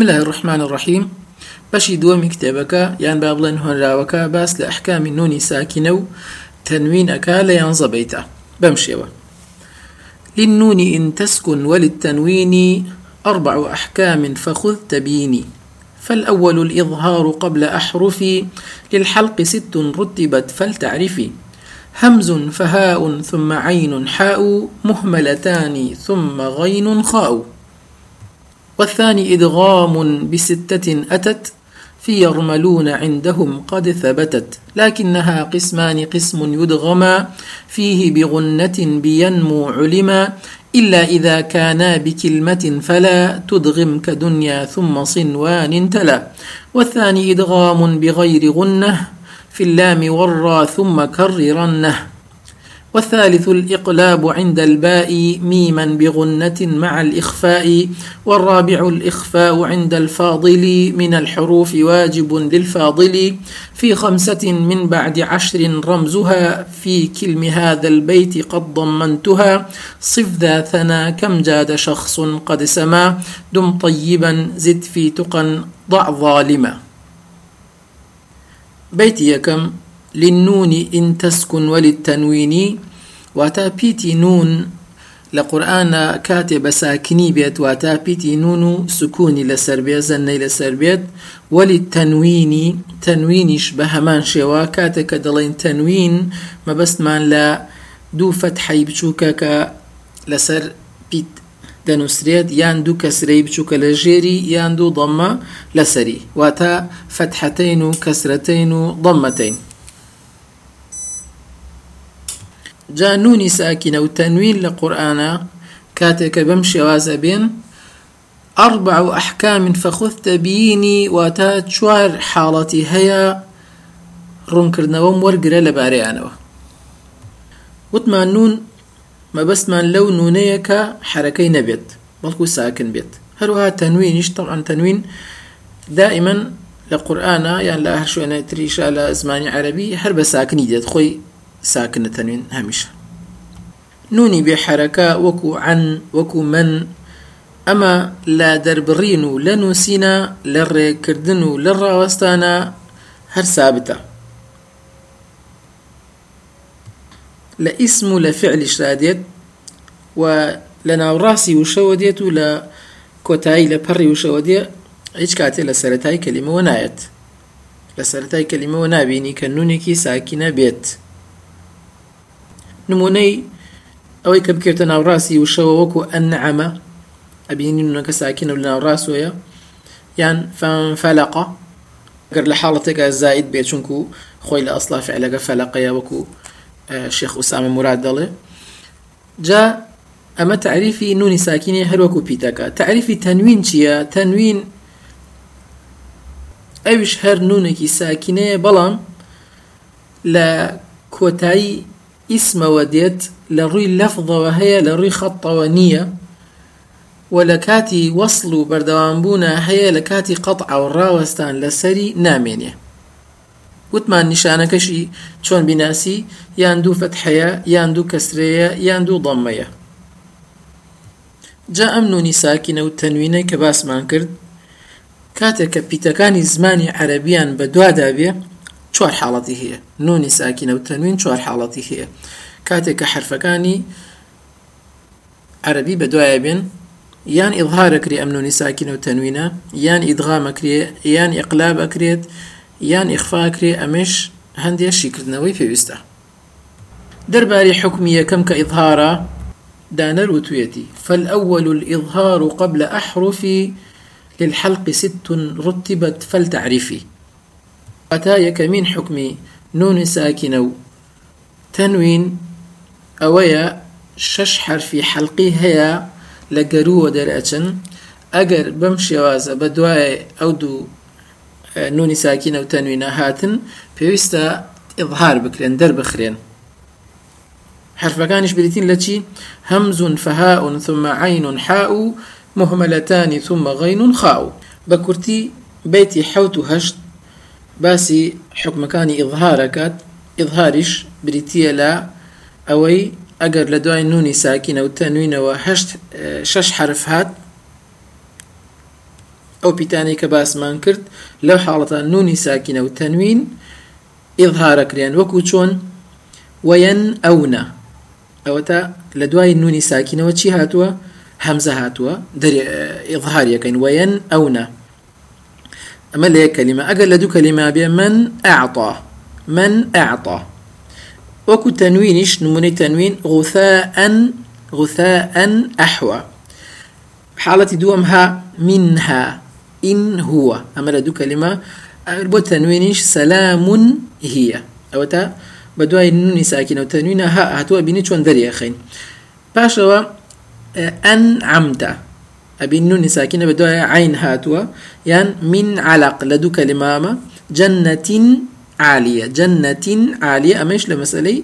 بسم الله الرحمن الرحيم بەشی دووەمی کتێبەکە یان با بڵێن هۆنراوەکە باس لە ئەحکامی نونی ساکینە و تەنوینەکە لە یانزە بیتە بەم للنون إن تسكن وللتنوين أربع أحكام فخذ تبيني فالأول الإظهار قبل أحرف للحلق ست رتبت فلتعرفي همز فهاء ثم عين حاء مهملتان ثم غين خاء والثاني إدغام بستة أتت في يرملون عندهم قد ثبتت. لكنها قسمان قسم يدغما فيه بغنة بينمو علما إلا إذا كانا بكلمة فلا تدغم كدنيا ثم صنوان تلا. والثاني إدغام بغير غنة في اللام والرا ثم كررنه. والثالث الإقلاب عند الباء ميما بغنة مع الإخفاء والرابع الإخفاء عند الفاضل من الحروف واجب للفاضل. في خمسة من بعد عشر رمزها في كلم هذا البيت قد ضمنتها. صف ذا ثنا كم جاد شخص قد سما. دم طيبا زد في تقى ضع ظالما. بيت يكم للنون إن تسكن وللتنوين. واتا بيتي نون لقرآن كاتب ساكني بيت. واتا بيتي نون سكوني لسربيت زني لسربيت. وللتنوين تنوينش بهمان شوا. كاتك دلين تنوين ما بس مان لا دو فتحي بچوكك لسر بيت. دەنووسرێت یان دوو کەسرەی بچووکە لە ژێری یان دوو ضەممە لەسەری واتە فتحەتەین و کەسرەتەین و ضەممەتەین جا نونی ساکینە و تەنوین لە قورآە کاتێکە بەم شێوازە بێن ئەربع و ئەحکامین فەخوتە بینی واتە چوار حاڵەتی هەیە ڕوونکردنەوەم وەرگرە لەبارەیانەوە وتمان نون مەبەستمان لەو نونەیەکە حرەکەی نەبێت بەڵکو ساکن بێت. هەروها تەنوینیش طبعا تەنوین دائما لە قورآە یان لە هەر شوێنە تریشە لە زمانی عەربی هەر بە ساکنی دێت. خۆی ساكنة تنوين هەمیشە. نونی بێ حرەکە وەکو عن وەکو من ئەمە لە دەربڕین و لە نووسینە لە ڕێکردن و لە ڕاوەستانە هەر سابتە. لە ئیسم و لە فعلیشرا دێت و لە ناوڕاستی وشەوە دێت و لە کۆتایی لە پەڕی وشەوە دێ هیچ کاتێ لە سەتای کەلیمەوە نایەت. لە سەتای کەلیمەوە نبینی کە نونێکی ساکینە بێت. نمونەی ئەوەی کە بکرێتە ناوڕاستی وشەوە وەکو ئەنعەمە ئەبینی نونەکە ساکینە لە ناوڕاستۆیە یان فەلقە گەر لە حاڵەتێکە زاید بێت چونکو خۆی لە ئەسلا فعلەکە فەلقەیە وەکو شێخ ئوسامە مراد دەڵێ جا ئەمە تعریفی نونی ساکینی هەروەکو پیتەکە تعریفی تەنوین چییە تەنوین ئەوش هەر نونێکی ساکینەیە بەڵام لە کۆتایی ئیسمەوە دێت لە ڕووی لەفظەوە هەیە لە ڕووی خەتەوە نییە و لە کاتی وەصل و بەردەوامبوونە هەیە لە کاتی قەت ئاوڕاوەستان لەسەری نامێنێ. وتمان نیشانەکەشی چۆن بیناسی یان دوو فتحەیە یان دوو کەسرەیە یان دوو ضەممەیە جا ئەم نونی ساکینە و تەنوینەی کە باسمان کرد کاتێک کە پیتەکانی زمانی عەربیان بە دوادابێ چوار حاڵەتی هەیە. نونی ساکینە و تەنوین چوار حاڵەتی هەیە. کاتێک کە حرفەکانی عربی بە دوایە بێن یان ئیظهارەکری ئەم نونی ساکینە و تەنوینە یان ئیدغامەکرێ یان ئیقلاب ئەکرێت یان ئیخفاکرێ ئەمش هەندێک شیکردنەوەی پێویستە. دەرباری حکمی یەکەم کە ئیظهارە دانر وتويتي فالأول الإظهار قبل أحرف للحلق ست رتبت فلتعرفي ئەتا یەکەمین حکمی نونی ساکینە و تەنوین ئەوەیە شەش حرفی حەلقی هەیە لە گەرووە دەرەچن. ئەگەر بەم شێوازە بە دوایە ئەو دوو نونی ساکینە و تەنوینە هاتن پێویستە ئظهار بکرێن دەربخرێن. حرفەکانیش بریتین لە چی؟ هەمزون فەها ثم عین حاء مهملتانی ثم غین خاء بە کورتی بيتي حوت و هەشت باسی حکمەکانی ئظهارەکات ئظهاریش بریتە لە ئەوەی ئەگەر لە دوای نونی ساکینە و تەنوینەوە شش حرف هات ئەو پیتانی کە باسمان کرد لەو حاڵەتە نونی ساکینە و تەنوین ئظهارەکرێن وەکو چۆن؟ وەەن ئەونا. ئەوەتە لە دوای نونی ساکینەوە چی هاتووە؟ هەمزە هاتووە. ئظهاریەکەین وەەن ئەونا. ئەمە لە یەک کەلیمە ئەگەر لە دوو کەلیما بێ من ئاعطا من ئاعطا وەکو تەنوینیش نمونەی تەنوین غثاء أحوى. حالة دومها منها إن هو. أما لدو كلمة؟ بو تنوينش سلام هي. أو تا بدواي النون ساكنة وتنوينها ها هتوا بيني شون دري أخين. باشوا أن عمت. أبي النون ساكنة بدواي عين هاتوا. يعني من علق لدو كلمة جنة عالية. جنة عالية. أمش لمسألة؟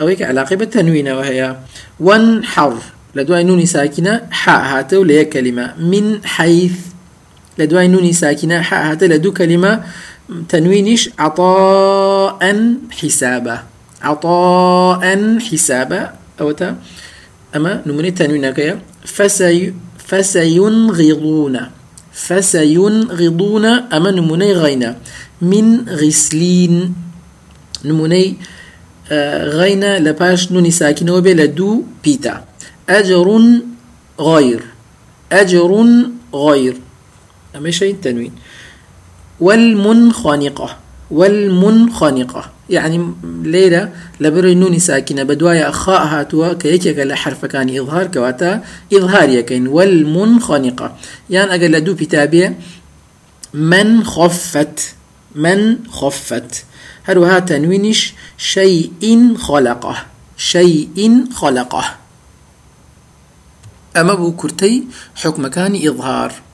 أو هيك علاقة بالتنوين وهي. وانحر لدواي نوني ساكنة حاء هاتو ليه كلمة. من حيث. لدواي نوني ساكنة حاء هاتو لدو كلمة. تنوينش عطاء حسابا. عطاء حسابا. أو تا أما نموني تنوين كيا. فسي فسينغضون. فسينغضون أما نموني غينا. من غسلين. نموني غينا لباش نوني ساكنة لدو بيتا. أجر غير. أجر غير. أما شيء التنوين والمنخنقة. والمنخنقة. يعني ليلة لبر نوني ساكنة بدوايا أخاء هاتوا كيكيك لحرف كان إظهار كواتا إظهار يكين والمنخنقة. يعني أقل لدو بتابع من خفت من خفت. هروها تنوينش شيء خلقه شيء خلقه. أما بو كرتي حكم كان إظهار.